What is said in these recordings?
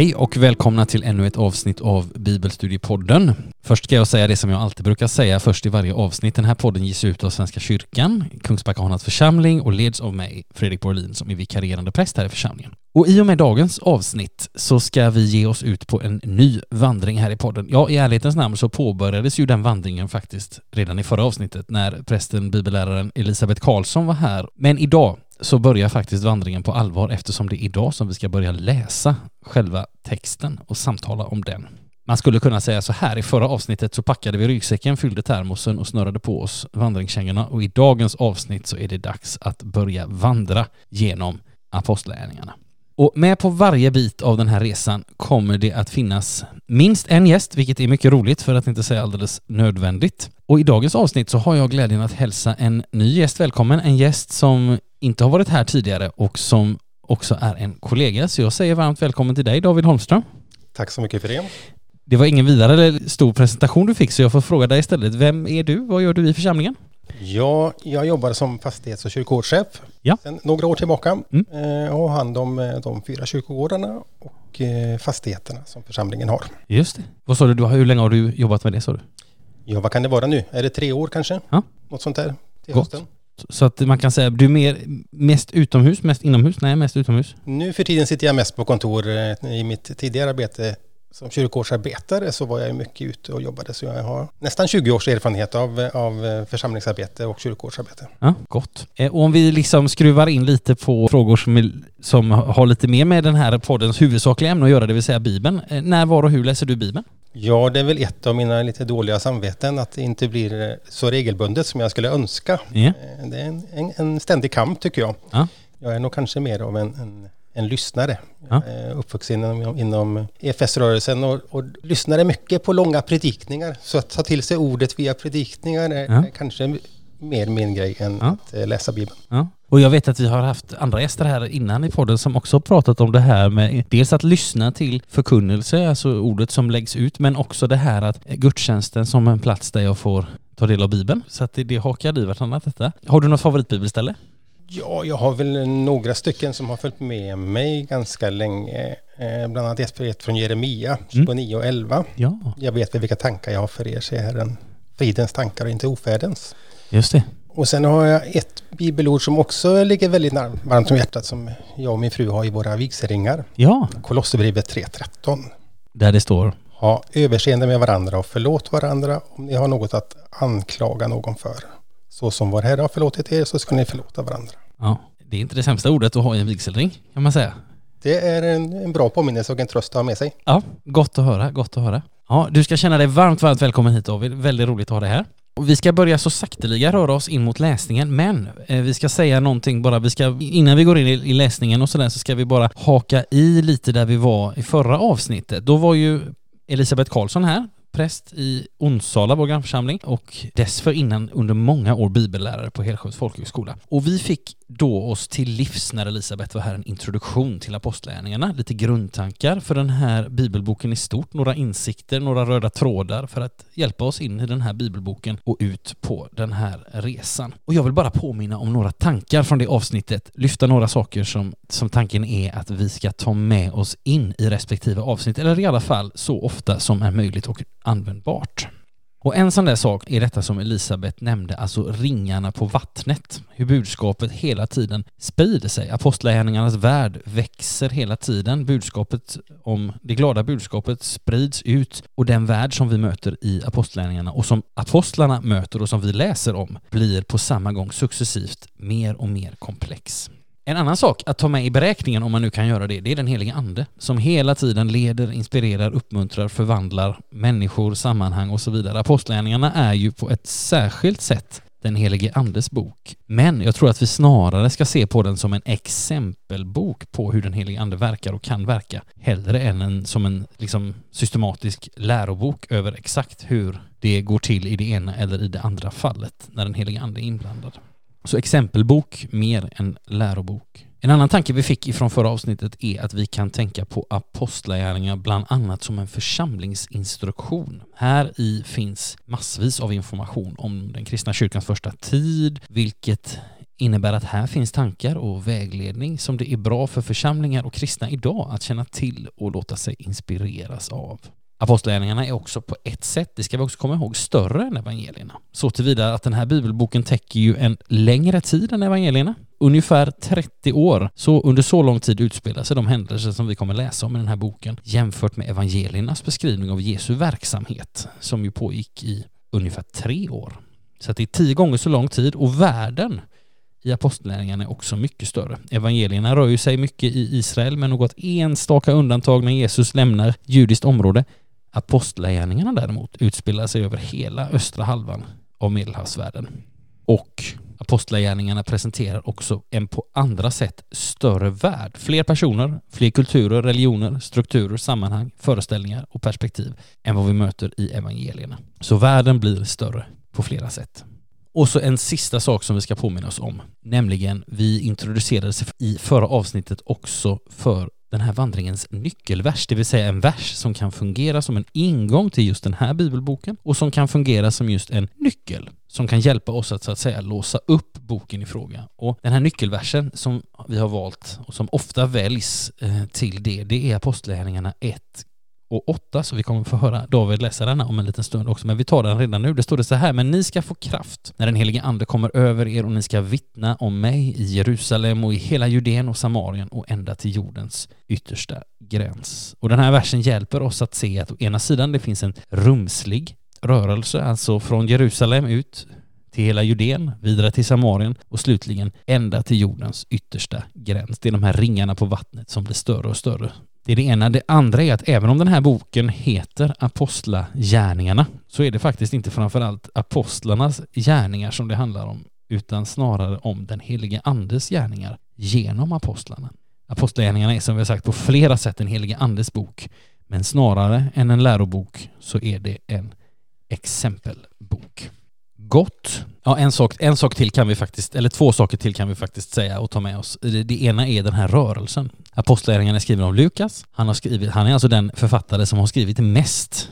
Hej och välkomna till ännu ett avsnitt av Bibelstudiepodden. Först ska jag säga det som jag alltid brukar säga först i varje avsnitt. Den här podden ges ut av Svenska kyrkan, Kungsbackahanas församling och leds av mig, Fredrik Borlin, som är vikarierande präst här i församlingen. Och i och med dagens avsnitt så ska vi ge oss ut på en ny vandring här i podden. Ja, i ärlighetens namn så påbörjades ju den vandringen faktiskt redan i förra avsnittet när prästen, bibelläraren Elisabeth Karlsson var här. Men idag så börjar faktiskt vandringen på allvar eftersom det är idag som vi ska börja läsa själva texten och samtala om den. Man skulle kunna säga så här, i förra avsnittet så packade vi ryggsäcken, fyllde termosen och snurrade på oss vandringskängorna och i dagens avsnitt så är det dags att börja vandra genom apostlagärningarna. Och med på varje bit av den här resan kommer det att finnas minst en gäst, vilket är mycket roligt för att inte säga alldeles nödvändigt. Och i dagens avsnitt så har jag glädjen att hälsa en ny gäst välkommen, en gäst som inte har varit här tidigare och som också är en kollega. Så jag säger varmt välkommen till dig David Holmström. Tack så mycket för det. Det var ingen vidare stor presentation du fick så jag får fråga dig istället. Vem är du? Vad gör du i församlingen? Ja, jag jobbar som fastighets och kyrkogårdschef ja. sedan några år tillbaka mm. Eh, och har hand om eh, de fyra kyrkogårdarna och eh, fastigheterna som församlingen har. Just det. Vad sa du, hur länge har du jobbat med det sa du? Ja, vad kan det vara nu? Är det tre år kanske? Ja. Något sånt där till Gott. hösten. Så att man kan säga, du är mer, mest utomhus, mest inomhus? Nej, mest utomhus. Nu för tiden sitter jag mest på kontor. I mitt tidigare arbete som kyrkogårdsarbetare så var jag mycket ute och jobbade så jag har nästan 20 års erfarenhet av, av församlingsarbete och kyrkogårdsarbete. Ja, gott. Eh, och om vi liksom skruvar in lite på frågor som, som har lite mer med den här poddens huvudsakliga ämne att göra, det vill säga Bibeln. Eh, när, var och hur läser du Bibeln? Ja, det är väl ett av mina lite dåliga samveten att det inte blir så regelbundet som jag skulle önska. Ja. Det är en, en, en ständig kamp tycker jag. Ja. Jag är nog kanske mer av en, en en lyssnare. Ja. Uppvuxen inom, inom EFS-rörelsen och, och lyssnade mycket på långa predikningar. Så att ta till sig ordet via predikningar är, ja. kanske mer min grej än att eh, läsa Bibeln. Och jag vet att vi har haft andra gäster här innan i podden som också har pratat om det här med dels att lyssna till förkunnelse, alltså ordet som läggs ut, men också det här att gudstjänsten som en plats där jag får ta del av Bibeln. Så att det, det hakar i vartannat detta. Har du något favoritbibelställe? Ja, jag har väl några stycken som har följt med mig ganska länge. Eh, bland annat ett från Jeremia 29 mm. och 11. Ja. Jag vet vilka tankar jag har för er, säger Herren. Fridens tankar och inte ofärdens. Just det. Och sen har jag ett bibelord som också ligger väldigt varmt om hjärtat som jag och min fru har i våra vigselringar. Ja. Kolosserbrevet 3.13. Där det står? Ha överseende med varandra och förlåt varandra om ni har något att anklaga någon för. Så som vår Herre har förlåtit er så ska ni förlåta varandra. Ja, det är inte det sämsta ordet att ha i en vigselring kan man säga. Det är en, en bra påminnelse och en tröst att ha med sig. Ja, gott att höra, gott att höra. Ja, du ska känna dig varmt, varmt välkommen hit David. Väldigt roligt att ha dig här. Och vi ska börja så sakteliga röra oss in mot läsningen, men eh, vi ska säga någonting bara, vi ska, innan vi går in i, i läsningen och sådär så ska vi bara haka i lite där vi var i förra avsnittet. Då var ju Elisabeth Karlsson här, präst i Onsala, vår grannförsamling, och dessförinnan under många år bibellärare på Helsjöns folkhögskola. Och vi fick då oss till livs när Elisabet var här en introduktion till apostlagärningarna, lite grundtankar för den här bibelboken i stort, några insikter, några röda trådar för att hjälpa oss in i den här bibelboken och ut på den här resan. Och jag vill bara påminna om några tankar från det avsnittet, lyfta några saker som, som tanken är att vi ska ta med oss in i respektive avsnitt, eller i alla fall så ofta som är möjligt och användbart. Och en sån där sak är detta som Elisabet nämnde, alltså ringarna på vattnet. Hur budskapet hela tiden sprider sig. Apostlagärningarnas värld växer hela tiden. Budskapet om det glada budskapet sprids ut och den värld som vi möter i apostlagärningarna och som apostlarna möter och som vi läser om blir på samma gång successivt mer och mer komplex. En annan sak att ta med i beräkningen, om man nu kan göra det, det är den heliga Ande som hela tiden leder, inspirerar, uppmuntrar, förvandlar människor, sammanhang och så vidare. Apostlagärningarna är ju på ett särskilt sätt den helige Andes bok. Men jag tror att vi snarare ska se på den som en exempelbok på hur den helige Ande verkar och kan verka, hellre än en, som en liksom, systematisk lärobok över exakt hur det går till i det ena eller i det andra fallet när den helige Ande är inblandad. Så exempelbok mer än lärobok. En annan tanke vi fick ifrån förra avsnittet är att vi kan tänka på apostlagärningar bland annat som en församlingsinstruktion. Här i finns massvis av information om den kristna kyrkans första tid, vilket innebär att här finns tankar och vägledning som det är bra för församlingar och kristna idag att känna till och låta sig inspireras av. Apostlagärningarna är också på ett sätt, det ska vi också komma ihåg, större än evangelierna. Så tillvida att den här bibelboken täcker ju en längre tid än evangelierna. Ungefär 30 år. Så under så lång tid utspelar sig de händelser som vi kommer läsa om i den här boken jämfört med evangeliernas beskrivning av Jesu verksamhet som ju pågick i ungefär tre år. Så att det är tio gånger så lång tid och världen i apostlärningarna är också mycket större. Evangelierna rör ju sig mycket i Israel med något enstaka undantag när Jesus lämnar judiskt område. Apostlagärningarna däremot utspelar sig över hela östra halvan av medelhavsvärlden. Och apostlagärningarna presenterar också en på andra sätt större värld. Fler personer, fler kulturer, religioner, strukturer, sammanhang, föreställningar och perspektiv än vad vi möter i evangelierna. Så världen blir större på flera sätt. Och så en sista sak som vi ska påminna oss om, nämligen vi introducerades i förra avsnittet också för den här vandringens nyckelvers, det vill säga en vers som kan fungera som en ingång till just den här bibelboken och som kan fungera som just en nyckel som kan hjälpa oss att så att säga låsa upp boken i fråga. Och den här nyckelversen som vi har valt och som ofta väljs eh, till det, det är Apostlagärningarna 1 och 8, så vi kommer få höra David läsa denna om en liten stund också, men vi tar den redan nu. Det står det så här, men ni ska få kraft när den helige ande kommer över er och ni ska vittna om mig i Jerusalem och i hela Judeen och Samarien och ända till jordens yttersta gräns. Och den här versen hjälper oss att se att å ena sidan det finns en rumslig rörelse, alltså från Jerusalem ut till hela Judeen, vidare till Samarien och slutligen ända till jordens yttersta gräns. Det är de här ringarna på vattnet som blir större och större det är det ena. Det andra är att även om den här boken heter Apostlagärningarna så är det faktiskt inte framförallt apostlarnas gärningar som det handlar om utan snarare om den helige andes gärningar genom apostlarna. Apostlagärningarna är som vi har sagt på flera sätt en helige andes bok men snarare än en lärobok så är det en exempelbok. Gott. Ja, en sak, en sak till kan vi faktiskt, eller två saker till kan vi faktiskt säga och ta med oss. Det, det ena är den här rörelsen. Apostlagärningarna är skriven av Lukas. Han, har skrivit, han är alltså den författare som har skrivit mest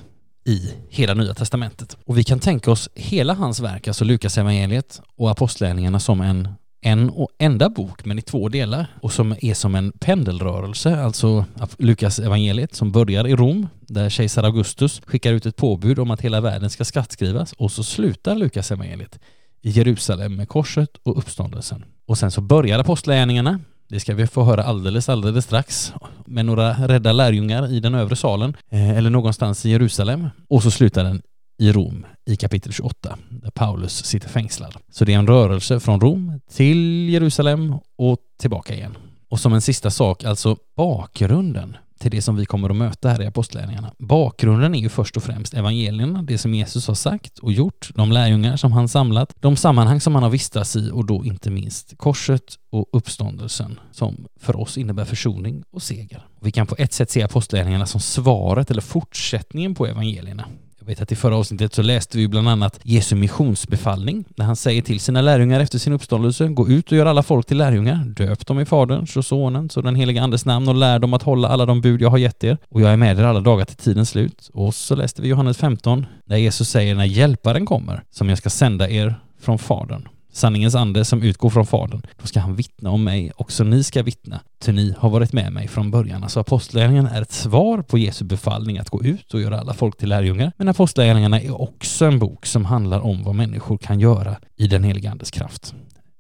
i hela Nya Testamentet. Och vi kan tänka oss hela hans verk, alltså Lukas evangeliet och Apostlagärningarna som en en och enda bok men i två delar och som är som en pendelrörelse, alltså Lukas evangeliet som börjar i Rom där kejsar Augustus skickar ut ett påbud om att hela världen ska skattskrivas och så slutar Lukas evangeliet i Jerusalem med korset och uppståndelsen. Och sen så börjar apostlagärningarna det ska vi få höra alldeles, alldeles strax med några rädda lärjungar i den övre salen eh, eller någonstans i Jerusalem. Och så slutar den i Rom i kapitel 28 där Paulus sitter fängslad. Så det är en rörelse från Rom till Jerusalem och tillbaka igen. Och som en sista sak, alltså bakgrunden till det som vi kommer att möta här i apostlärningarna. Bakgrunden är ju först och främst evangelierna, det som Jesus har sagt och gjort, de lärjungar som han samlat, de sammanhang som han har vistats i och då inte minst korset och uppståndelsen som för oss innebär försoning och seger. Vi kan på ett sätt se apostlärningarna som svaret eller fortsättningen på evangelierna vet att i förra avsnittet så läste vi bland annat Jesu missionsbefallning när han säger till sina lärjungar efter sin uppståndelse gå ut och gör alla folk till lärjungar, döp dem i Faderns och Sonens och den heliga Andes namn och lär dem att hålla alla de bud jag har gett er. Och jag är med er alla dagar till tidens slut. Och så läste vi Johannes 15 där Jesus säger när hjälparen kommer som jag ska sända er från Fadern sanningens ande som utgår från Fadern, då ska han vittna om mig. Också ni ska vittna, ty ni har varit med mig från början. Alltså apostlagärningarna är ett svar på Jesu befallning att gå ut och göra alla folk till lärjungar. Men apostlagärningarna är också en bok som handlar om vad människor kan göra i den heliga Andes kraft.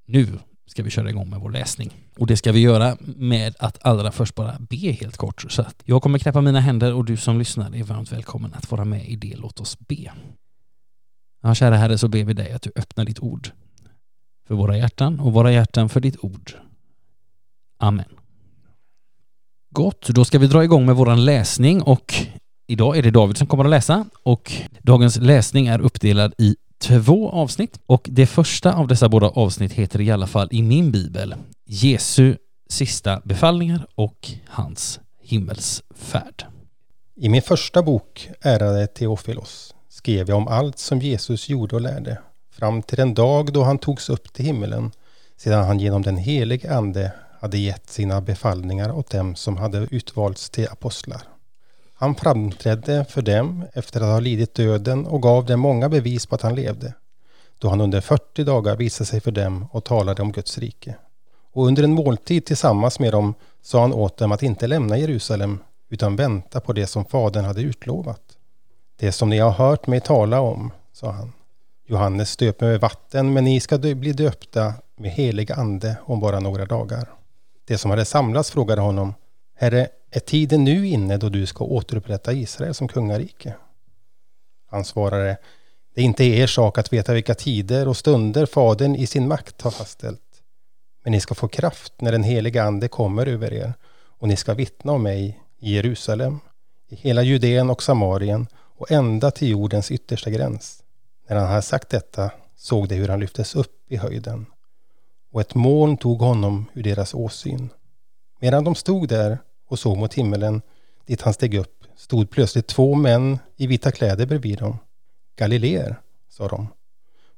Nu ska vi köra igång med vår läsning. Och det ska vi göra med att allra först bara be helt kort. Så att jag kommer knäppa mina händer och du som lyssnar är varmt välkommen att vara med i det. Låt oss be. Ja, kära Herre, så ber vi dig att du öppnar ditt ord för våra hjärtan och våra hjärtan för ditt ord. Amen. Gott, då ska vi dra igång med våran läsning och idag är det David som kommer att läsa och dagens läsning är uppdelad i två avsnitt och det första av dessa båda avsnitt heter i alla fall i min bibel Jesu sista befallningar och hans himmelsfärd. I min första bok, Ärade Teofilos, skrev jag om allt som Jesus gjorde och lärde fram till den dag då han togs upp till himmelen sedan han genom den helige Ande hade gett sina befallningar åt dem som hade utvalts till apostlar. Han framträdde för dem efter att ha lidit döden och gav dem många bevis på att han levde. då han under 40 dagar visade sig för dem och talade om Guds rike. Och under en måltid tillsammans med dem sa han åt dem att inte lämna Jerusalem utan vänta på det som Fadern hade utlovat. Det som ni har hört mig tala om, sa han. Johannes döper med vatten, men ni ska bli döpta med helig ande om bara några dagar. Det som hade samlats frågade honom, Herre, är tiden nu inne då du ska återupprätta Israel som kungarike? Han svarade, det är inte er sak att veta vilka tider och stunder Fadern i sin makt har fastställt. Men ni ska få kraft när den heliga Ande kommer över er och ni ska vittna om mig i Jerusalem, i hela Judeen och Samarien och ända till jordens yttersta gräns. När han hade sagt detta såg de hur han lyftes upp i höjden och ett moln tog honom ur deras åsyn. Medan de stod där och såg mot himmelen dit han steg upp stod plötsligt två män i vita kläder bredvid dem. Galileer, sa de.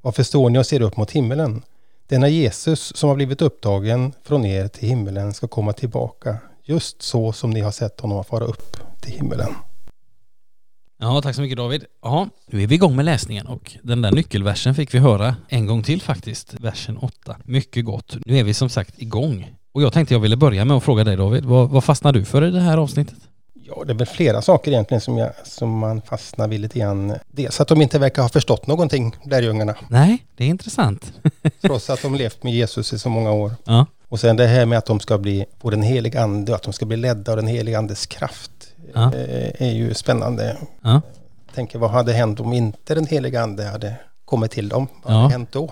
Varför står ni och ser upp mot himmelen? Denna Jesus som har blivit upptagen från er till himmelen ska komma tillbaka, just så som ni har sett honom fara upp till himmelen. Ja, tack så mycket David. Ja, nu är vi igång med läsningen och den där nyckelversen fick vi höra en gång till faktiskt, versen 8. Mycket gott. Nu är vi som sagt igång. Och jag tänkte jag ville börja med att fråga dig David, vad, vad fastnar du för i det här avsnittet? Ja, det är väl flera saker egentligen som, jag, som man fastnar vid lite grann. Dels att de inte verkar ha förstått någonting, lärjungarna. Nej, det är intressant. Trots att de levt med Jesus i så många år. Ja. Och sen det här med att de ska bli, få den heliga ande, att de ska bli ledda av den heliga andes kraft. Ja. Eh, är ju spännande. Ja. Tänker vad hade hänt om inte den heliga ande hade kommit till dem? Vad hade hänt då?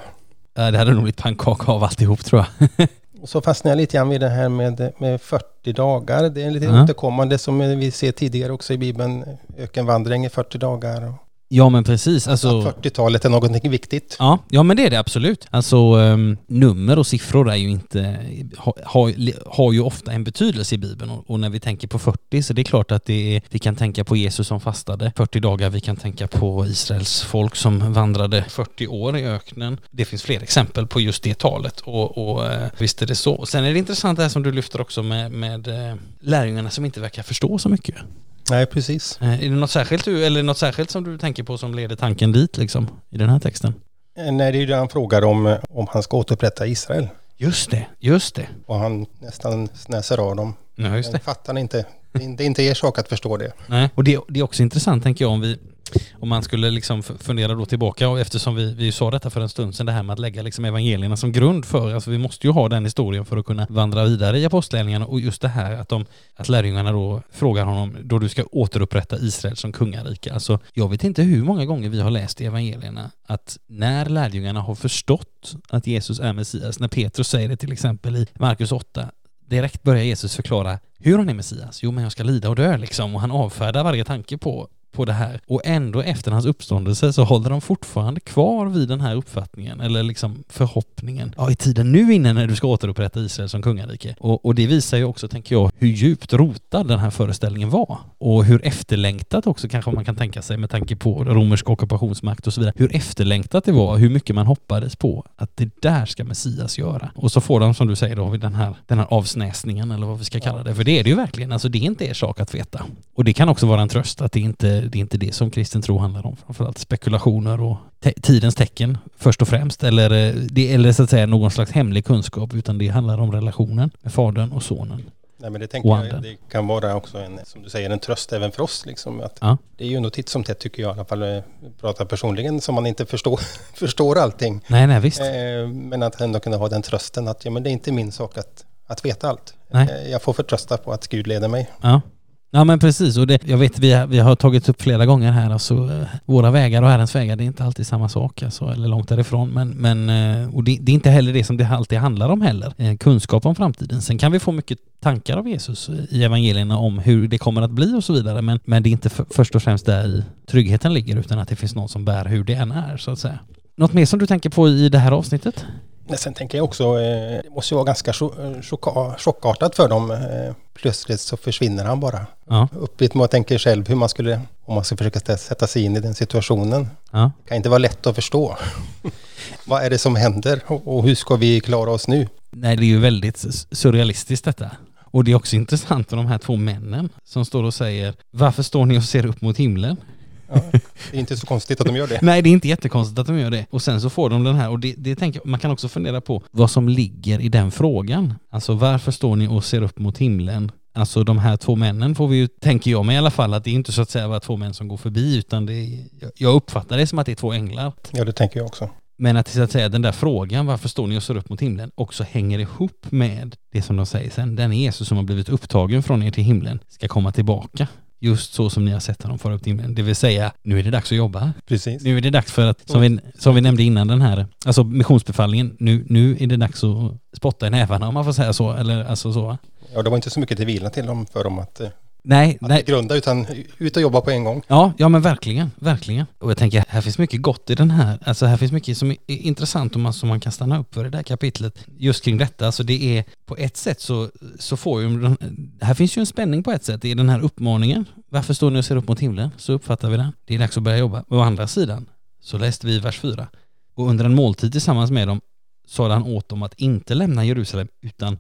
Det hade nog blivit pannkaka av alltihop tror jag. Och så fastnar jag lite grann vid det här med, med 40 dagar. Det är lite ja. återkommande som vi ser tidigare också i Bibeln. Ökenvandring i 40 dagar. Ja men precis. Alltså, 40-talet är någonting viktigt. Ja, ja men det är det absolut. Alltså um, nummer och siffror är ju inte, har ha, ha ju ofta en betydelse i Bibeln och, och, när vi tänker på 40 så det är klart att det är, vi kan tänka på Jesus som fastade 40 dagar, vi kan tänka på Israels folk som vandrade 40 år i öknen. Det finns fler exempel på just det talet och, och uh, visst är det så. Sen är det intressant det här som du lyfter också med, med uh, lärjungarna som inte verkar förstå så mycket. Nej, precis. Eh, är det något särskilt, eller något särskilt som du tänker på som leder tanken dit liksom, i den här texten? Eh, nej, det är ju det han frågar om, eh, om han ska återupprätta Israel. Just det, just det. Och han nästan snäser av dem. Ja, just det. fattar inte. Det är inte er sak att förstå det. Nej, och det, det är också intressant tänker jag om vi om man skulle liksom fundera då tillbaka och eftersom vi, vi sa detta för en stund sedan det här med att lägga liksom evangelierna som grund för, alltså vi måste ju ha den historien för att kunna vandra vidare i apostlagärningarna och just det här att, de, att lärjungarna då frågar honom då du ska återupprätta Israel som kungarike. Alltså jag vet inte hur många gånger vi har läst i evangelierna att när lärjungarna har förstått att Jesus är Messias, när Petrus säger det till exempel i Markus 8, direkt börjar Jesus förklara hur han är Messias. Jo, men jag ska lida och dö liksom. Och han avfärdar varje tanke på på det här och ändå efter hans uppståndelse så håller de fortfarande kvar vid den här uppfattningen eller liksom förhoppningen. Ja, i tiden nu inne när du ska återupprätta Israel som kungarike. Och, och det visar ju också, tänker jag, hur djupt rotad den här föreställningen var och hur efterlängtat också kanske man kan tänka sig med tanke på romersk ockupationsmakt och så vidare. Hur efterlängtat det var, hur mycket man hoppades på att det där ska Messias göra. Och så får de, som du säger då, den här, den här avsnäsningen eller vad vi ska kalla det. För det är det ju verkligen. Alltså det är inte er sak att veta. Och det kan också vara en tröst att det inte det är inte det som kristen tro handlar om. Framförallt spekulationer och te tidens tecken först och främst. Eller, eh, det, eller så att säga någon slags hemlig kunskap utan det handlar om relationen med fadern och sonen. Nej, men det tänker jag, det kan vara också en, som du säger, en tröst även för oss. Liksom, att ja. Det är ju nog titt som tätt tycker jag i alla fall, eh, pratar personligen, som man inte förstår, förstår allting. Nej, nej, visst. Eh, men att ändå kunna ha den trösten att ja, men det är inte min sak att, att veta allt. Nej. Jag får förtrösta på att Gud leder mig. Ja. Ja men precis och det, jag vet vi, har, vi har tagit upp flera gånger här alltså eh, våra vägar och Herrens vägar det är inte alltid samma sak alltså, eller långt därifrån men, men eh, och det, det, är inte heller det som det alltid handlar om heller. Eh, kunskap om framtiden. Sen kan vi få mycket tankar av Jesus i evangelierna om hur det kommer att bli och så vidare men, men det är inte för, först och främst där i tryggheten ligger utan att det finns någon som bär hur det än är så att säga. Något mer som du tänker på i det här avsnittet? Men sen tänker jag också, eh, det måste ju vara ganska chockartat för dem. Eh, plötsligt så försvinner han bara. Ja. Uppgift med att tänka själv hur man skulle, om man ska försöka sätta sig in i den situationen. Ja. Det kan inte vara lätt att förstå. Vad är det som händer och hur ska vi klara oss nu? Nej, det är ju väldigt surrealistiskt detta. Och det är också intressant med de här två männen som står och säger Varför står ni och ser upp mot himlen? Ja, det är inte så konstigt att de gör det. Nej, det är inte jättekonstigt att de gör det. Och sen så får de den här, och det, det tänker man kan också fundera på vad som ligger i den frågan. Alltså varför står ni och ser upp mot himlen? Alltså de här två männen får vi ju, tänker jag mig i alla fall, att det är inte så att säga bara två män som går förbi, utan det är, jag uppfattar det som att det är två änglar. Ja, det tänker jag också. Men att så att säga den där frågan, varför står ni och ser upp mot himlen, också hänger ihop med det som de säger sen. Den Jesus som har blivit upptagen från er till himlen ska komma tillbaka. Just så som ni har sett honom fara upp till himlen. Det vill säga, nu är det dags att jobba. Precis. Nu är det dags för att, som vi, som vi nämnde innan den här, alltså missionsbefallningen, nu, nu är det dags att spotta i nävarna om man får säga så, eller alltså så. Ja, det var inte så mycket till vila till dem för dem att, eh, Nej, att nej. grunda, utan ut och jobba på en gång. Ja, ja men verkligen, verkligen. Och jag tänker, här finns mycket gott i den här. Alltså här finns mycket som är intressant och man, som man kan stanna upp för i det här kapitlet. Just kring detta, alltså det är på ett sätt så, så får ju, den- här finns ju en spänning på ett sätt. Är den här uppmaningen. Varför står ni och ser upp mot himlen? Så uppfattar vi den. Det är dags att börja jobba. Å andra sidan så läste vi vers 4. Och under en måltid tillsammans med dem sa han åt dem att inte lämna Jerusalem utan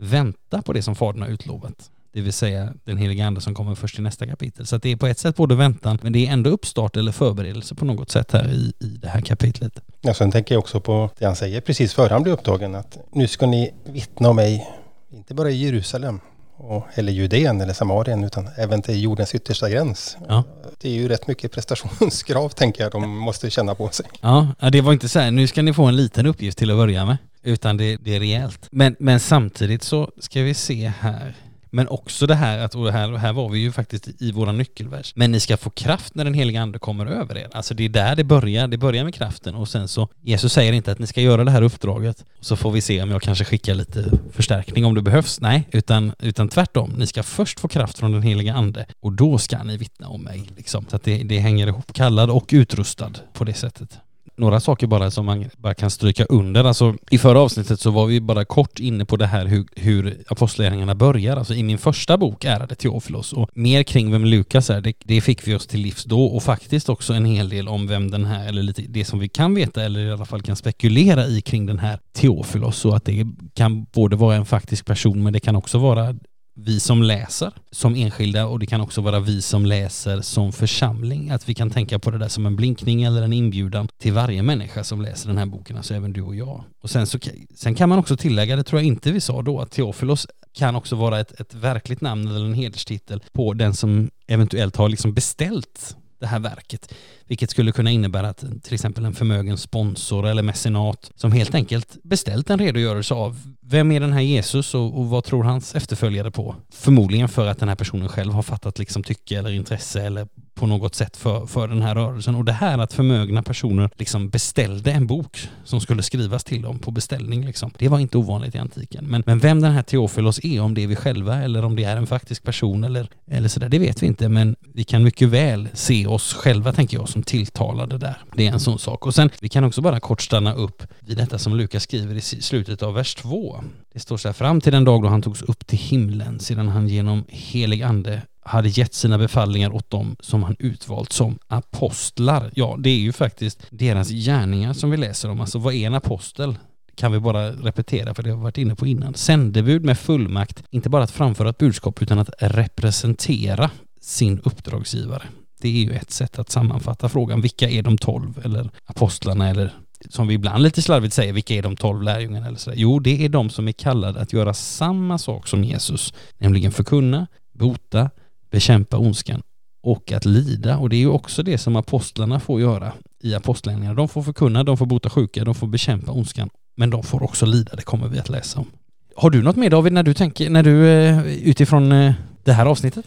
vänta på det som Fadern har utlovat. Det vill säga den heliga ande som kommer först i nästa kapitel. Så det är på ett sätt både väntan, men det är ändå uppstart eller förberedelse på något sätt här i, i det här kapitlet. Ja, sen tänker jag också på det han säger precis före han blir upptagen, att nu ska ni vittna om mig, inte bara i Jerusalem, och, eller Judeen eller Samarien, utan även till jordens yttersta gräns. Ja. Det är ju rätt mycket prestationskrav, tänker jag, de måste känna på sig. Ja, ja, det var inte så här, nu ska ni få en liten uppgift till att börja med, utan det, det är rejält. Men, men samtidigt så ska vi se här, men också det här att, och här, här var vi ju faktiskt i våra nyckelvers, men ni ska få kraft när den heliga ande kommer över er. Alltså det är där det börjar, det börjar med kraften och sen så, Jesus säger inte att ni ska göra det här uppdraget, så får vi se om jag kanske skickar lite förstärkning om det behövs. Nej, utan, utan tvärtom, ni ska först få kraft från den heliga ande och då ska ni vittna om mig. Liksom. Så att det, det hänger ihop, kallad och utrustad på det sättet några saker bara som man bara kan stryka under. Alltså, I förra avsnittet så var vi bara kort inne på det här hur, hur apostlagärningarna börjar. Alltså i min första bok, Ärade Teofilos, och mer kring vem Lukas är, det, det fick vi oss till livs då och faktiskt också en hel del om vem den här, eller lite det som vi kan veta eller i alla fall kan spekulera i kring den här Teofilos så att det kan både vara en faktisk person men det kan också vara vi som läser som enskilda och det kan också vara vi som läser som församling. Att vi kan tänka på det där som en blinkning eller en inbjudan till varje människa som läser den här boken, alltså även du och jag. Och sen, så, sen kan man också tillägga, det tror jag inte vi sa då, att Teofilos kan också vara ett, ett verkligt namn eller en hederstitel på den som eventuellt har liksom beställt det här verket. Vilket skulle kunna innebära att till exempel en förmögen sponsor eller mecenat som helt enkelt beställt en redogörelse av vem är den här Jesus och, och vad tror hans efterföljare på? Förmodligen för att den här personen själv har fattat liksom tycke eller intresse eller på något sätt för, för den här rörelsen. Och det här att förmögna personer liksom beställde en bok som skulle skrivas till dem på beställning. Liksom. Det var inte ovanligt i antiken. Men, men vem den här Teofilos är, om det är vi själva eller om det är en faktisk person eller, eller sådär, det vet vi inte. Men vi kan mycket väl se oss själva, tänker jag, som tilltalade där. Det är en sån sak. Och sen, vi kan också bara kort stanna upp vid detta som Lukas skriver i slutet av vers 2. Det står så här, fram till den dag då han togs upp till himlen sedan han genom helig ande hade gett sina befallningar åt dem som han utvalt som apostlar. Ja, det är ju faktiskt deras gärningar som vi läser om. Alltså vad är en apostel? Kan vi bara repetera för det har vi varit inne på innan. Sändebud med fullmakt, inte bara att framföra ett budskap utan att representera sin uppdragsgivare. Det är ju ett sätt att sammanfatta frågan. Vilka är de tolv eller apostlarna eller som vi ibland lite slarvigt säger, vilka är de tolv lärjungarna eller sådär? Jo, det är de som är kallade att göra samma sak som Jesus, nämligen förkunna, bota, bekämpa ondskan och att lida. Och det är ju också det som apostlarna får göra i apostlagärningarna. De får förkunna, de får bota sjuka, de får bekämpa ondskan, men de får också lida. Det kommer vi att läsa om. Har du något mer David när du tänker, när du eh, utifrån eh, det här avsnittet?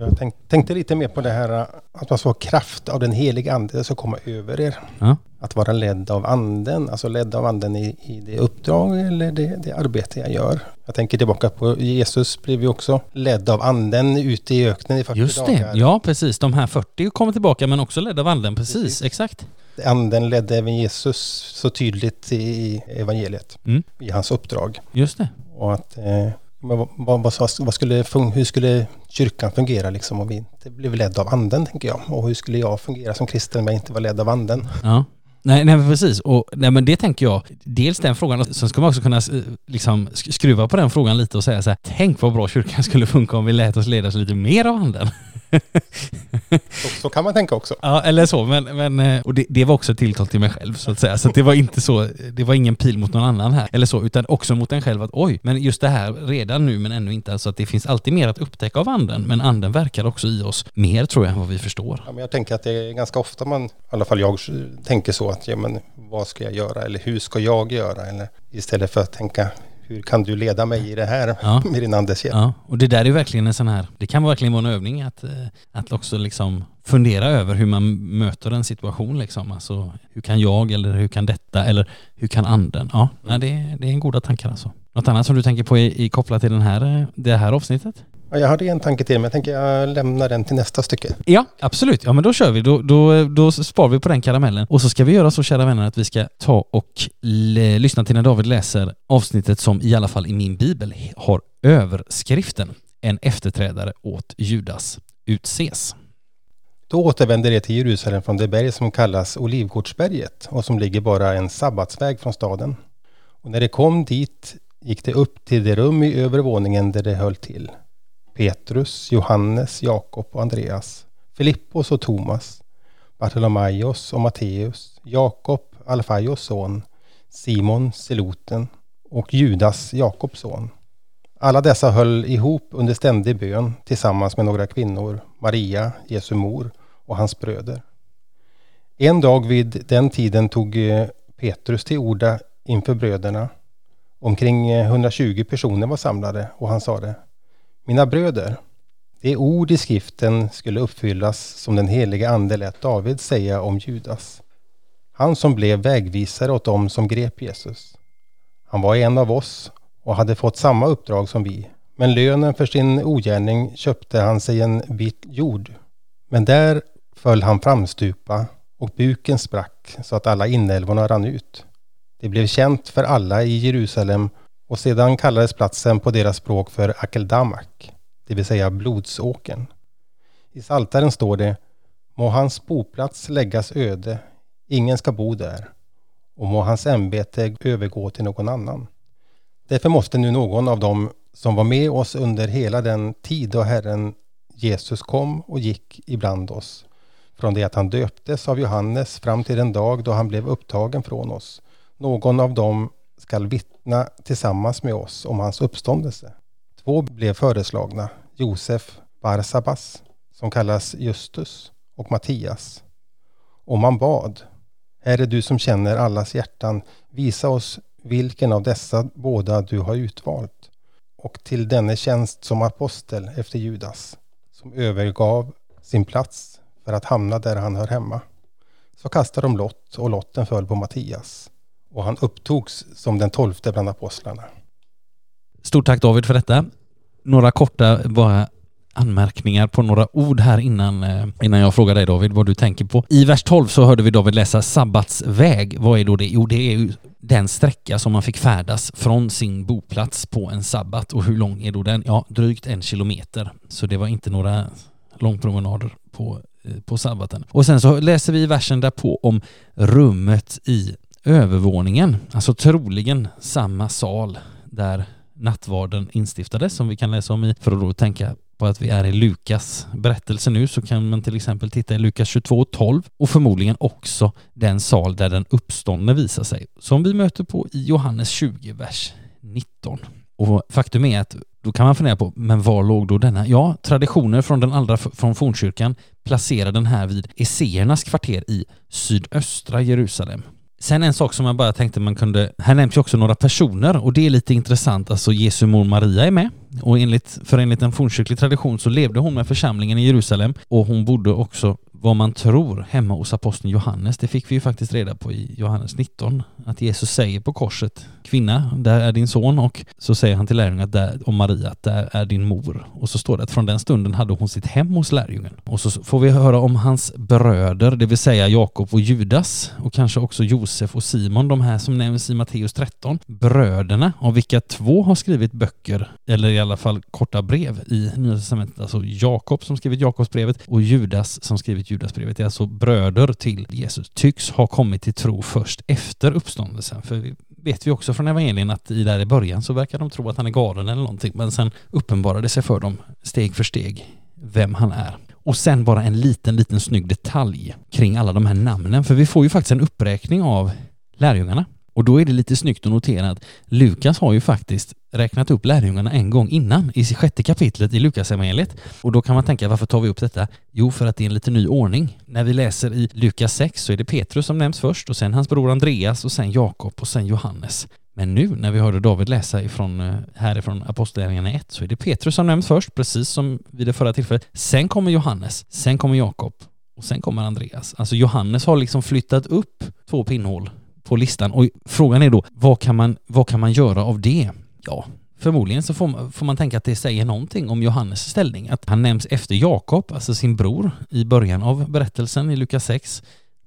Jag tänk, tänkte lite mer på det här att man ska ha kraft av den heliga ande som kommer över er. Ja. Att vara ledd av anden, alltså ledd av anden i, i det uppdrag eller det, det arbete jag gör. Jag tänker tillbaka på Jesus blev ju också ledd av anden ute i öknen i 40 Just dagar. det, ja precis. De här 40 kommer tillbaka men också ledda av anden, precis, Precis. exakt. Anden ledde även Jesus så tydligt i evangeliet, Mm. i hans uppdrag. Just det. Och att, eh, men vad, vad, vad, vad skulle, hur skulle kyrkan fungera liksom om vi inte blev ledd av anden, tänker jag. Och hur skulle jag fungera som kristen om jag inte var ledd av anden? Ja. Nej, nej men precis. Och nej, men det tänker jag, dels den frågan, sen ska man också kunna eh, liksom skruva på den frågan lite och säga så här, tänk vad bra kyrkan skulle funka om vi lät oss ledas lite mer av anden. så, så, kan man tänka också. Ja, eller så. Men, men, eh, och det, det, var också tilltal till mig själv så att säga. Så det var inte så, det var ingen pil mot någon annan här. Eller så, utan också mot en själv att oj, men just det här redan nu men ännu inte. Alltså att det finns alltid mer att upptäcka av anden. Men anden verkar också i oss mer tror jag än vad vi förstår. Ja, men jag tänker att det är ganska ofta man, i alla fall jag, tänker så att ja, men vad ska jag göra eller hur ska jag göra? Eller istället för att tänka hur kan du leda mig i det här ja. med din andes hjälp? Ja, och det där är verkligen en sån här, det kan verkligen vara en övning att, eh, att också liksom fundera över hur man möter en situation liksom. Alltså hur kan jag eller hur kan detta eller hur kan anden? Ja, mm. det, det är en goda tankar alltså. Något annat som du tänker på i, i kopplat till den här, eh, det här avsnittet? Ja, jag hade en tanke till men jag tänker jag lämnar den till nästa stycke. Ja, absolut. Ja men då kör vi. Då, då, då sparar vi på den karamellen. Och så ska vi göra så kära vänner att vi ska ta och lyssna till när David läser avsnittet som i alla fall i min bibel har överskriften En efterträdare åt Judas utses. Då återvände de till Jerusalem från det berg som kallas Olivgårdsberget och som ligger bara en sabbatsväg från staden. Och när de kom dit gick de upp till det rum i övervåningen där de höll till. Petrus, Johannes, Jakob och Andreas, Filippos och Thomas, Bartolomaios och Matteus, Jakob, Alfaios son, Simon, Seloten och Judas, Jakobs son. Alla dessa höll ihop under ständig bön tillsammans med några kvinnor, Maria, Jesu mor och hans bröder. En dag vid den tiden tog eh, Petrus till orda inför bröderna. Omkring eh, 120 personer var samlade och han sade mina bröder, det ord i skriften skulle uppfyllas som den helige ande lät David säga om Judas. Han som blev vägvisare åt dem som grep Jesus. Han var en av oss och hade fått samma uppdrag som vi. Men lönen för sin ogärning köpte han sig en bit jord. Men där föll han framstupa och buken sprack så att alla inälvorna rann ut. Det blev känt för alla i Jerusalem och sedan kallades platsen på deras språk för Akeldamak, det vill säga blodsåken. I saltaren står det Må hans boplats läggas öde, ingen ska bo där, och må hans ämbete övergå till någon annan. Därför måste nu någon av dem som var med oss under hela den tid då Herren Jesus kom och gick ibland oss, från det att han döptes av Johannes fram till den dag då han blev upptagen från oss, någon av dem skall vittna tillsammans med oss om hans uppståndelse. Två blev föreslagna, Josef Barsabas, som kallas Justus, och Mattias. Och man bad, Herre du som känner allas hjärtan, visa oss vilken av dessa båda du har utvalt och till denne tjänst som apostel efter Judas, som övergav sin plats för att hamna där han hör hemma. Så kastade de lott och lotten föll på Mattias och han upptogs som den tolfte bland apostlarna. Stort tack David för detta. Några korta bara anmärkningar på några ord här innan, eh, innan jag frågar dig David vad du tänker på. I vers 12 så hörde vi David läsa sabbatsväg. Vad är då det? Jo, det är ju den sträcka som man fick färdas från sin boplats på en sabbat. Och hur lång är då den? Ja, drygt en kilometer. Så det var inte några långpromenader på, eh, på sabbaten. Och sen så läser vi versen därpå om rummet i övervåningen, alltså troligen samma sal där nattvarden instiftades som vi kan läsa om i, för att då tänka på att vi är i Lukas berättelse nu så kan man till exempel titta i Lukas 22 och 12 och förmodligen också den sal där den uppståndne visar sig som vi möter på i Johannes 20, vers 19. Och faktum är att då kan man fundera på, men var låg då denna? Ja, traditioner från den allra från fornkyrkan placerar den här vid Esséernas kvarter i sydöstra Jerusalem. Sen en sak som jag bara tänkte man kunde, här nämns ju också några personer och det är lite intressant, alltså Jesu mor Maria är med och enligt, för enligt en fornkyrklig tradition så levde hon med församlingen i Jerusalem och hon bodde också vad man tror hemma hos aposteln Johannes. Det fick vi ju faktiskt reda på i Johannes 19. Att Jesus säger på korset, kvinna, där är din son och så säger han till lärjungen att där, om Maria att där är din mor. Och så står det att från den stunden hade hon sitt hem hos lärjungen. Och så får vi höra om hans bröder, det vill säga Jakob och Judas och kanske också Josef och Simon, de här som nämns i Matteus 13. Bröderna, av vilka två har skrivit böcker, eller i alla fall korta brev i Nya Testamentet. Alltså Jakob som skrivit Jakobsbrevet och Judas som skrivit Judasbrevet Det är alltså bröder till Jesus, tycks ha kommit till tro först efter uppståndelsen. För vet vi också från evangelien att i där i början så verkar de tro att han är galen eller någonting, men sen uppenbarar det sig för dem steg för steg vem han är. Och sen bara en liten, liten snygg detalj kring alla de här namnen. För vi får ju faktiskt en uppräkning av lärjungarna. Och då är det lite snyggt att notera att Lukas har ju faktiskt räknat upp lärjungarna en gång innan i sjätte kapitlet i Lukasevangeliet. Och då kan man tänka, varför tar vi upp detta? Jo, för att det är en lite ny ordning. När vi läser i Lukas 6 så är det Petrus som nämns först och sen hans bror Andreas och sen Jakob och sen Johannes. Men nu när vi hörde David läsa ifrån, eh, härifrån Apostlagärningarna 1 så är det Petrus som nämns först, precis som vid det förra tillfället. Sen kommer Johannes, sen kommer Jakob och sen kommer Andreas. Alltså Johannes har liksom flyttat upp två pinnhål på listan och frågan är då vad kan man, vad kan man göra av det? Ja, förmodligen så får man, får man tänka att det säger någonting om Johannes ställning. Att han nämns efter Jakob, alltså sin bror, i början av berättelsen i Lukas 6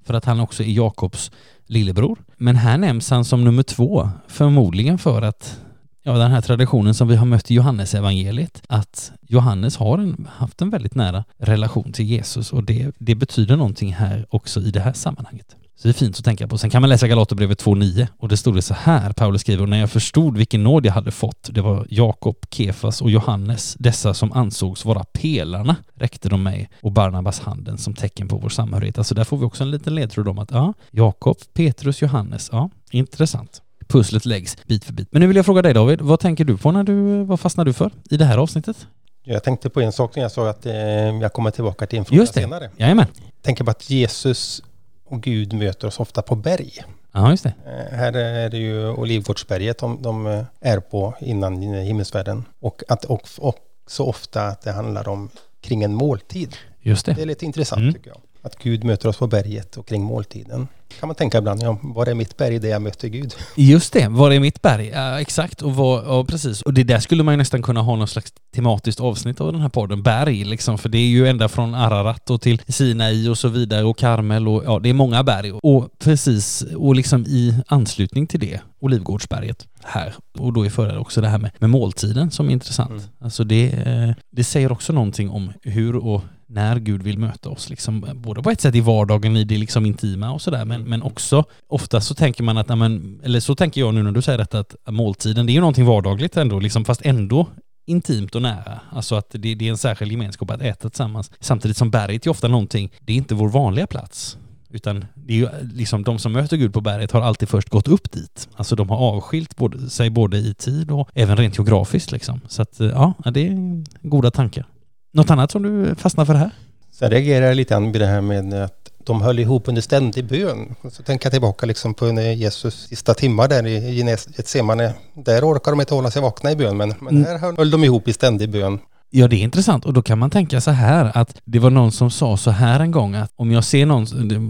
för att han också är Jakobs lillebror. Men här nämns han som nummer två, förmodligen för att ja, den här traditionen som vi har mött i Johannes evangeliet att Johannes har en, haft en väldigt nära relation till Jesus och det, det betyder någonting här också i det här sammanhanget. Så det är fint att tänka på. Sen kan man läsa Galaterbrevet 2.9 och det stod det så här, Paulus skriver, och när jag förstod vilken nåd jag hade fått, det var Jakob, Kefas och Johannes, dessa som ansågs vara pelarna, räckte de mig och Barnabas handen som tecken på vår samhörighet. Alltså där får vi också en liten ledtråd om att ja, Jakob, Petrus, Johannes, ja, intressant. Pusslet läggs bit för bit. Men nu vill jag fråga dig David, vad tänker du på när du, vad fastnar du för i det här avsnittet? Jag tänkte på en sak när jag sa att eh, jag kommer tillbaka till en fråga Just det. senare. Jajamän. Jag tänker på att Jesus och Gud möter oss ofta på berg. Ja, just det. Eh, Här är det ju Olivgårdsberget de, de eh, är på innan himmelsfärden. Och att och, också ofta att det handlar om kring en måltid. Just Det det. är lite intressant Mm. tycker jag. Att Gud möter oss på berget och kring måltiden. Kan man tänka ibland, ja, var är mitt berg där jag möter Gud? Just det, var är mitt berg? Ja, exakt, och vad, ja, precis. Och det där skulle man ju nästan kunna ha någon slags tematiskt avsnitt av den här podden. Berg liksom, för det är ju ända från Ararat och till Sinai och så vidare och Karmel och ja, det är många berg. Och precis, och liksom i anslutning till det, Olivgårdsberget här. Och då är före också det här med, med måltiden som är intressant. Mm. Alltså det, eh, det säger också någonting om hur och när Gud vill möta oss, liksom, både på ett sätt i vardagen, i det liksom intima och sådär, men, men också ofta så tänker man att, ja, men, eller så tänker jag nu när du säger detta, att måltiden, det är ju någonting vardagligt ändå, liksom, fast ändå intimt och nära. Alltså att det, det är en särskild gemenskap att äta tillsammans. Samtidigt som berget är ofta någonting, det är inte vår vanliga plats. Utan det är ju liksom de som möter Gud på berget har alltid först gått upp dit. Alltså de har avskilt både, sig både i tid och även rent geografiskt liksom. Så att ja, det är goda tankar. Något annat som du fastnar för här? Sen reagerar jag lite grann vid det här med att de höll ihop under ständig bön. Så tänker jag tillbaka liksom på Jesus sista timmar där i Getsemane. Där orkar de inte hålla sig vakna i bön, men, men Mm. här höll, höll de ihop i ständig bön. Ja, det är intressant och då kan man tänka så här att det var någon som sa så här en gång att om jag ser någon,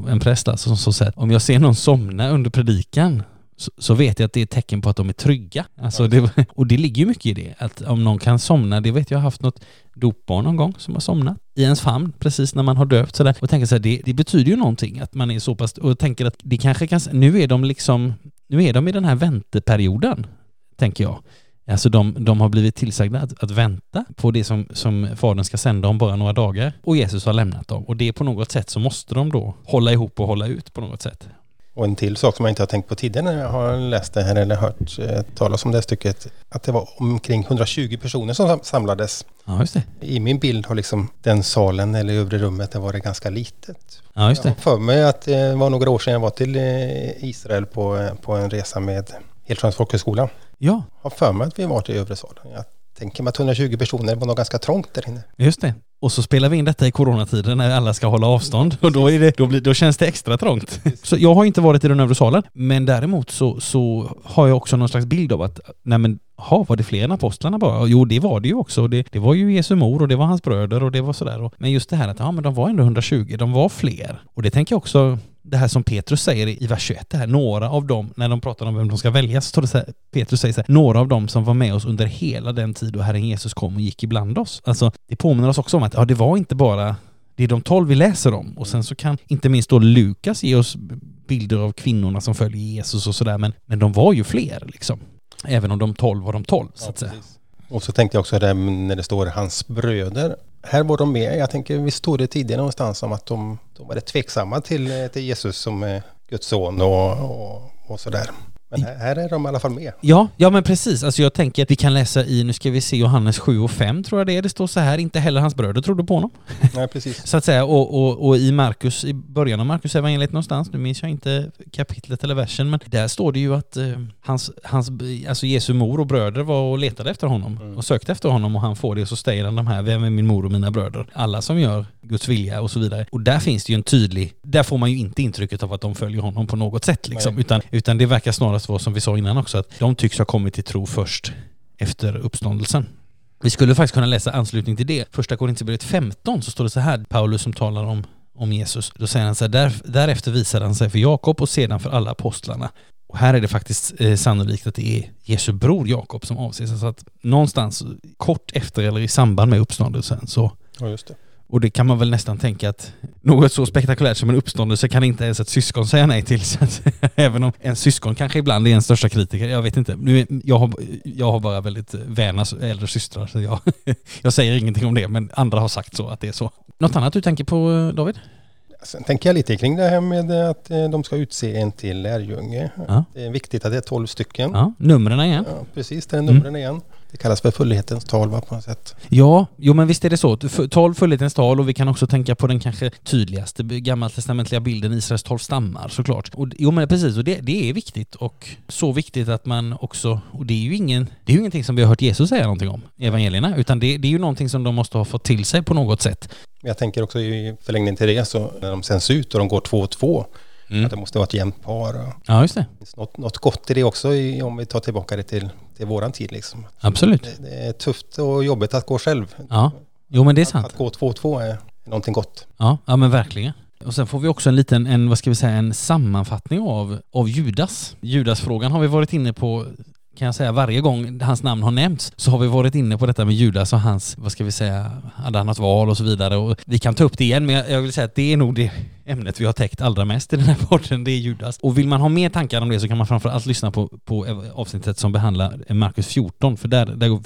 en präst alltså som sa så här, om jag ser någon somna under predikan så, så vet jag att det är ett tecken på att de är trygga. Alltså det, och det ligger ju mycket i det, att om någon kan somna, det vet jag, jag har haft något dopbarn någon gång som har somnat i ens famn precis när man har döpt sådär och tänker så här, det, det betyder ju någonting att man är så pass, och tänker att det kanske kan, nu är de liksom, nu är de i den här vänteperioden, tänker jag. Alltså de, de har blivit tillsagda att, att vänta på det som, som Fadern ska sända om bara några dagar och Jesus har lämnat dem. Och det är på något sätt så måste de då hålla ihop och hålla ut på något sätt. Och en till sak som jag inte har tänkt på tidigare när jag har läst det här eller hört eh, talas om det här stycket. Att det var omkring 120 personer som sam- samlades. Ja, just det. I min bild har liksom den salen eller övre rummet det varit ganska litet. Ja, just Jag det. har för mig att det var några år sedan jag var till eh, Israel på, eh, på en resa med Hillsjöns folkhögskola. Ja, Jag har för mig att vi var till övre salen. Jag tänker mig att 120 personer var nog ganska trångt där inne. just det. Och så spelar vi in detta i coronatiden när alla ska hålla avstånd och då, är det, då, blir, då känns det extra trångt. Så jag har inte varit i den övre salen, men däremot så, så har jag också någon slags bild av att, nej men, ha, var det fler än apostlarna bara? Jo, det var det ju också. Det, det var ju Jesu mor och det var hans bröder och det var sådär. Men just det här att, ja men de var ändå 120, de var fler. Och det tänker jag också, det här som Petrus säger i vers 21, det här, några av dem, när de pratar om vem de ska välja, så står det så här, Petrus säger så här, några av dem som var med oss under hela den tid då Herren Jesus kom och gick ibland oss. Alltså, det påminner oss också om att, ja det var inte bara det är de tolv vi läser om och sen så kan inte minst då Lukas ge oss bilder av kvinnorna som följer Jesus och sådär men, men de var ju fler liksom. Även om de tolv var de tolv så att säga. Och så tänkte jag också där när det står hans bröder. Här var de med. Jag tänker, vi stod det tidigare någonstans om att de, de var tveksamma till, eh, till Jesus som Guds son och, och, och sådär. Men här är de i alla fall med. Ja, ja men precis. Alltså jag tänker att vi kan läsa i, nu ska vi se, Johannes 7 och 5 tror jag det är. Det står så här, inte heller hans bröder trodde på honom. Nej, precis. så att säga, och, och, och i Markus, i början av Markus evangeliet någonstans, nu minns jag inte kapitlet eller versen, men där står det ju att eh, hans, hans, alltså Jesu mor och bröder var och letade efter honom mm. och sökte efter honom och han får det och så säger han de här, vem är min mor och mina bröder? Alla som gör Guds vilja och så vidare. Och där finns det ju en tydlig, där får man ju inte intrycket av att de följer honom på något sätt liksom, utan, utan det verkar snarast vara som vi sa innan också, att de tycks ha kommit till tro först efter uppståndelsen. Vi skulle faktiskt kunna läsa anslutning till det. Första Korinthierbrevet 15 så står det så här, Paulus som talar om, om Jesus. Då säger han så här, där, därefter visade han sig för Jakob och sedan för alla apostlarna. Och här är det faktiskt eh, sannolikt att det är Jesu bror Jakob som avses. Alltså att någonstans kort efter eller i samband med uppståndelsen så Ja, just det. Och det kan man väl nästan tänka att något så spektakulärt som en uppståndelse kan inte ens ett syskon säga nej till. Så att, även om en syskon kanske ibland är en största kritiker, jag vet inte. Nu, jag, har, jag har bara väldigt väna äldre systrar så jag, jag säger ingenting om det men andra har sagt så att det är så. Något annat du tänker på David? Sen tänker jag lite kring det här med att eh, de ska utse en till lärjunge. Ja. Det är viktigt att det är tolv stycken. Ja, numren igen. Ja, precis, det är numren mm. igen. Det kallas för fullhetens tal på något sätt. Ja, jo men visst är det så. Tolv fullhetens tal och vi kan också tänka på den kanske tydligaste gammaltestamentliga bilden Israels tolv stammar såklart. Och, jo men precis, och det, det är viktigt och så viktigt att man också, och det är ju ingen, det är ju ingenting som vi har hört Jesus säga någonting om i evangelierna, utan det, det är ju någonting som de måste ha fått till sig på något sätt. Jag tänker också i förlängning till det så när de sänds ut och de går två och två Mm. Att det måste vara ett jämnt par. Ja, just det. finns något, något gott i det också i, om vi tar tillbaka det till, till våran tid. Liksom. Absolut. Det, det, är tufft och jobbigt att gå själv. Ja, jo men det är sant. Att, att gå två och två är någonting gott. Ja, ja men verkligen. Och sen får vi också en liten, en, vad ska vi säga, en sammanfattning av, av Judas. Judasfrågan har vi varit inne på kan jag säga, varje gång hans namn har nämnts så har vi varit inne på detta med Judas och hans, vad ska vi säga, hade han något val och så vidare och vi kan ta upp det igen men jag vill säga att det är nog det ämnet vi har täckt allra mest i den här podden, det är Judas. Och vill man ha mer tankar om det så kan man framförallt lyssna på, på avsnittet som behandlar Markus 14 för där, där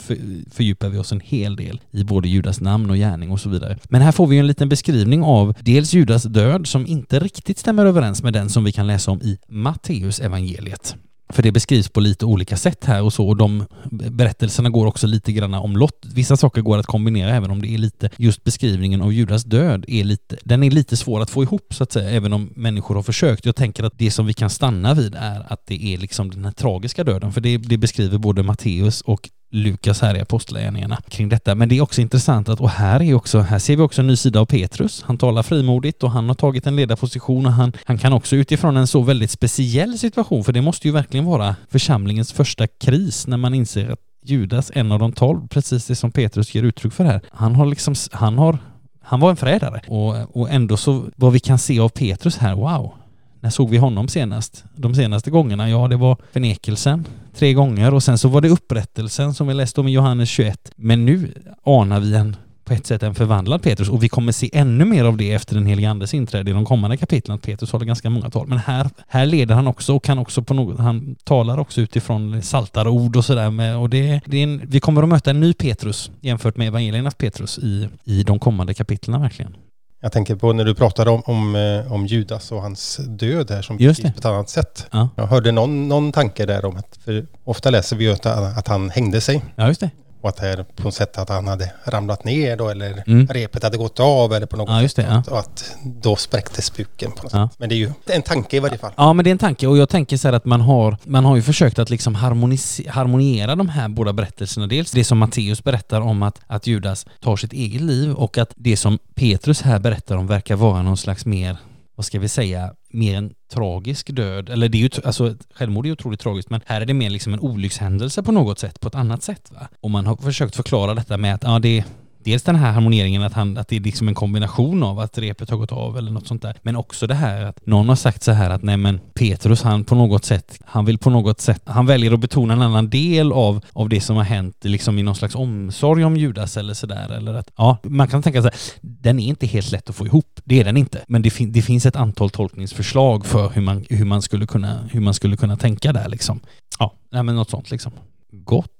fördjupar vi oss en hel del i både Judas namn och gärning och så vidare. Men här får vi en liten beskrivning av dels Judas död som inte riktigt stämmer överens med den som vi kan läsa om i Matteus evangeliet. För det beskrivs på lite olika sätt här och så och de berättelserna går också lite grann om lott. Vissa saker går att kombinera även om det är lite, just beskrivningen av Judas död är lite, den är lite svår att få ihop så att säga, även om människor har försökt. Jag tänker att det som vi kan stanna vid är att det är liksom den här tragiska döden, för det, det beskriver både Matteus och Lukas här i Apostlagärningarna kring detta. Men det är också intressant att, och här är också, här ser vi också en ny sida av Petrus. Han talar frimodigt och han har tagit en ledarposition och han, han kan också utifrån en så väldigt speciell situation, för det måste ju verkligen vara församlingens första kris när man inser att Judas, en av de tolv, precis det som Petrus ger uttryck för här, han har liksom, han har han var en förrädare och, och ändå så, vad vi kan se av Petrus här, wow, när såg vi honom senast? De senaste gångerna? Ja, det var förnekelsen tre gånger och sen så var det upprättelsen som vi läste om i Johannes 21. Men nu anar vi en på ett sätt en förvandlad Petrus och vi kommer se ännu mer av det efter den helige Andes inträde i de kommande kapitlen att Petrus håller ganska många tal. Men här, här leder han också och kan också på något, han talar också utifrån saltare ord och sådär och det, det är en, vi kommer att möta en ny Petrus jämfört med evangeliernas Petrus i, i de kommande kapitlen verkligen. Jag tänker på när du pratade om, om, eh, om Judas och hans död här som beskrivs på ett annat sätt. Ja. Jag hörde någon, någon tanke där om att, för ofta läser vi ju att, att han hängde sig. Ja, just det. Och att det på något sätt att han hade ramlat ner då eller mm. repet hade gått av eller på något ja, sätt. Ja. Och att då spräcktes buken på något ja. sätt. Men det är ju en tanke i varje fall. Ja men det är en tanke och jag tänker så här att man har, man har ju försökt att liksom harmoniera de här båda berättelserna. Dels det som Matteus berättar om att, att Judas tar sitt eget liv och att det som Petrus här berättar om verkar vara någon slags mer vad ska vi säga, mer en tragisk död. Eller det är ju, alltså självmord är ju otroligt tragiskt, men här är det mer liksom en olyckshändelse på något sätt, på ett annat sätt. Va? Och man har försökt förklara detta med att ja, det, dels den här harmoneringen att, han, att det är liksom en kombination av att repet har gått av eller något sånt där. Men också det här att någon har sagt så här att nej men Petrus han på något sätt, han vill på något sätt, han väljer att betona en annan del av, av det som har hänt liksom i någon slags omsorg om Judas eller sådär. Eller att, ja, man kan tänka sig, den är inte helt lätt att få ihop. Det är den inte. Men det, fin det finns ett antal tolkningsförslag för hur man, hur man, skulle, kunna, hur man skulle kunna tänka där liksom. Ja, nej men något sånt liksom. Gott.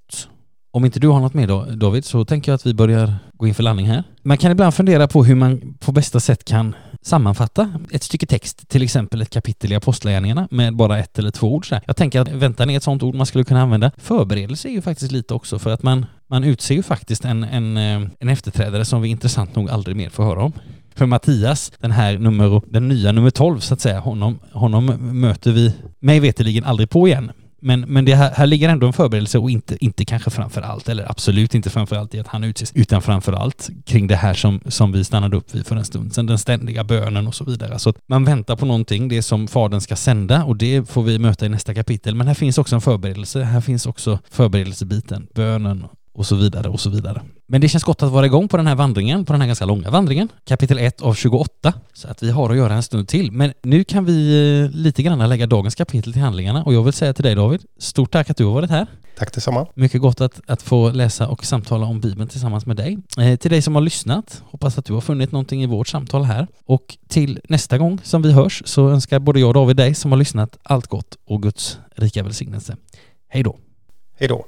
Om inte du har något mer då, David, så tänker jag att vi börjar gå in för landning här. Man kan ibland fundera på hur man på bästa sätt kan sammanfatta ett stycke text, till exempel ett kapitel i Apostlagärningarna med bara ett eller två ord. Så Jag tänker att väntan är ett sådant ord man skulle kunna använda. Förberedelse är ju faktiskt lite också för att man, man utser ju faktiskt en, en, eh, en efterträdare som vi intressant nog aldrig mer får höra om. För Mattias, den här nummer, den nya nummer 12 så att säga, honom, honom möter vi mig veterligen aldrig på igen. Men, men det här, här ligger ändå en förberedelse och inte, inte kanske framför allt, eller absolut inte framför allt i att han utses, utan framför allt kring det här som, som vi stannade upp vid för en stund sedan, den ständiga bönen och så vidare. Så att man väntar på någonting, det som Fadern ska sända och det får vi möta i nästa kapitel. Men här finns också en förberedelse, här finns också förberedelsebiten, bönen och så vidare och så vidare. Men det känns gott att vara igång på den här vandringen, på den här ganska långa vandringen. Kapitel 1 av 28. Så att vi har att göra en stund till. Men nu kan vi eh, lite grann lägga dagens kapitel till handlingarna och jag vill säga till dig David, stort tack att du har varit här. Tack detsamma. Mycket gott att, att få läsa och samtala om Bibeln tillsammans med dig. Eh, till dig som har lyssnat, hoppas att du har funnit någonting i vårt samtal här. Och till nästa gång som vi hörs så önskar både jag och David dig som har lyssnat allt gott och Guds rika välsignelse. Hej då! Hej då!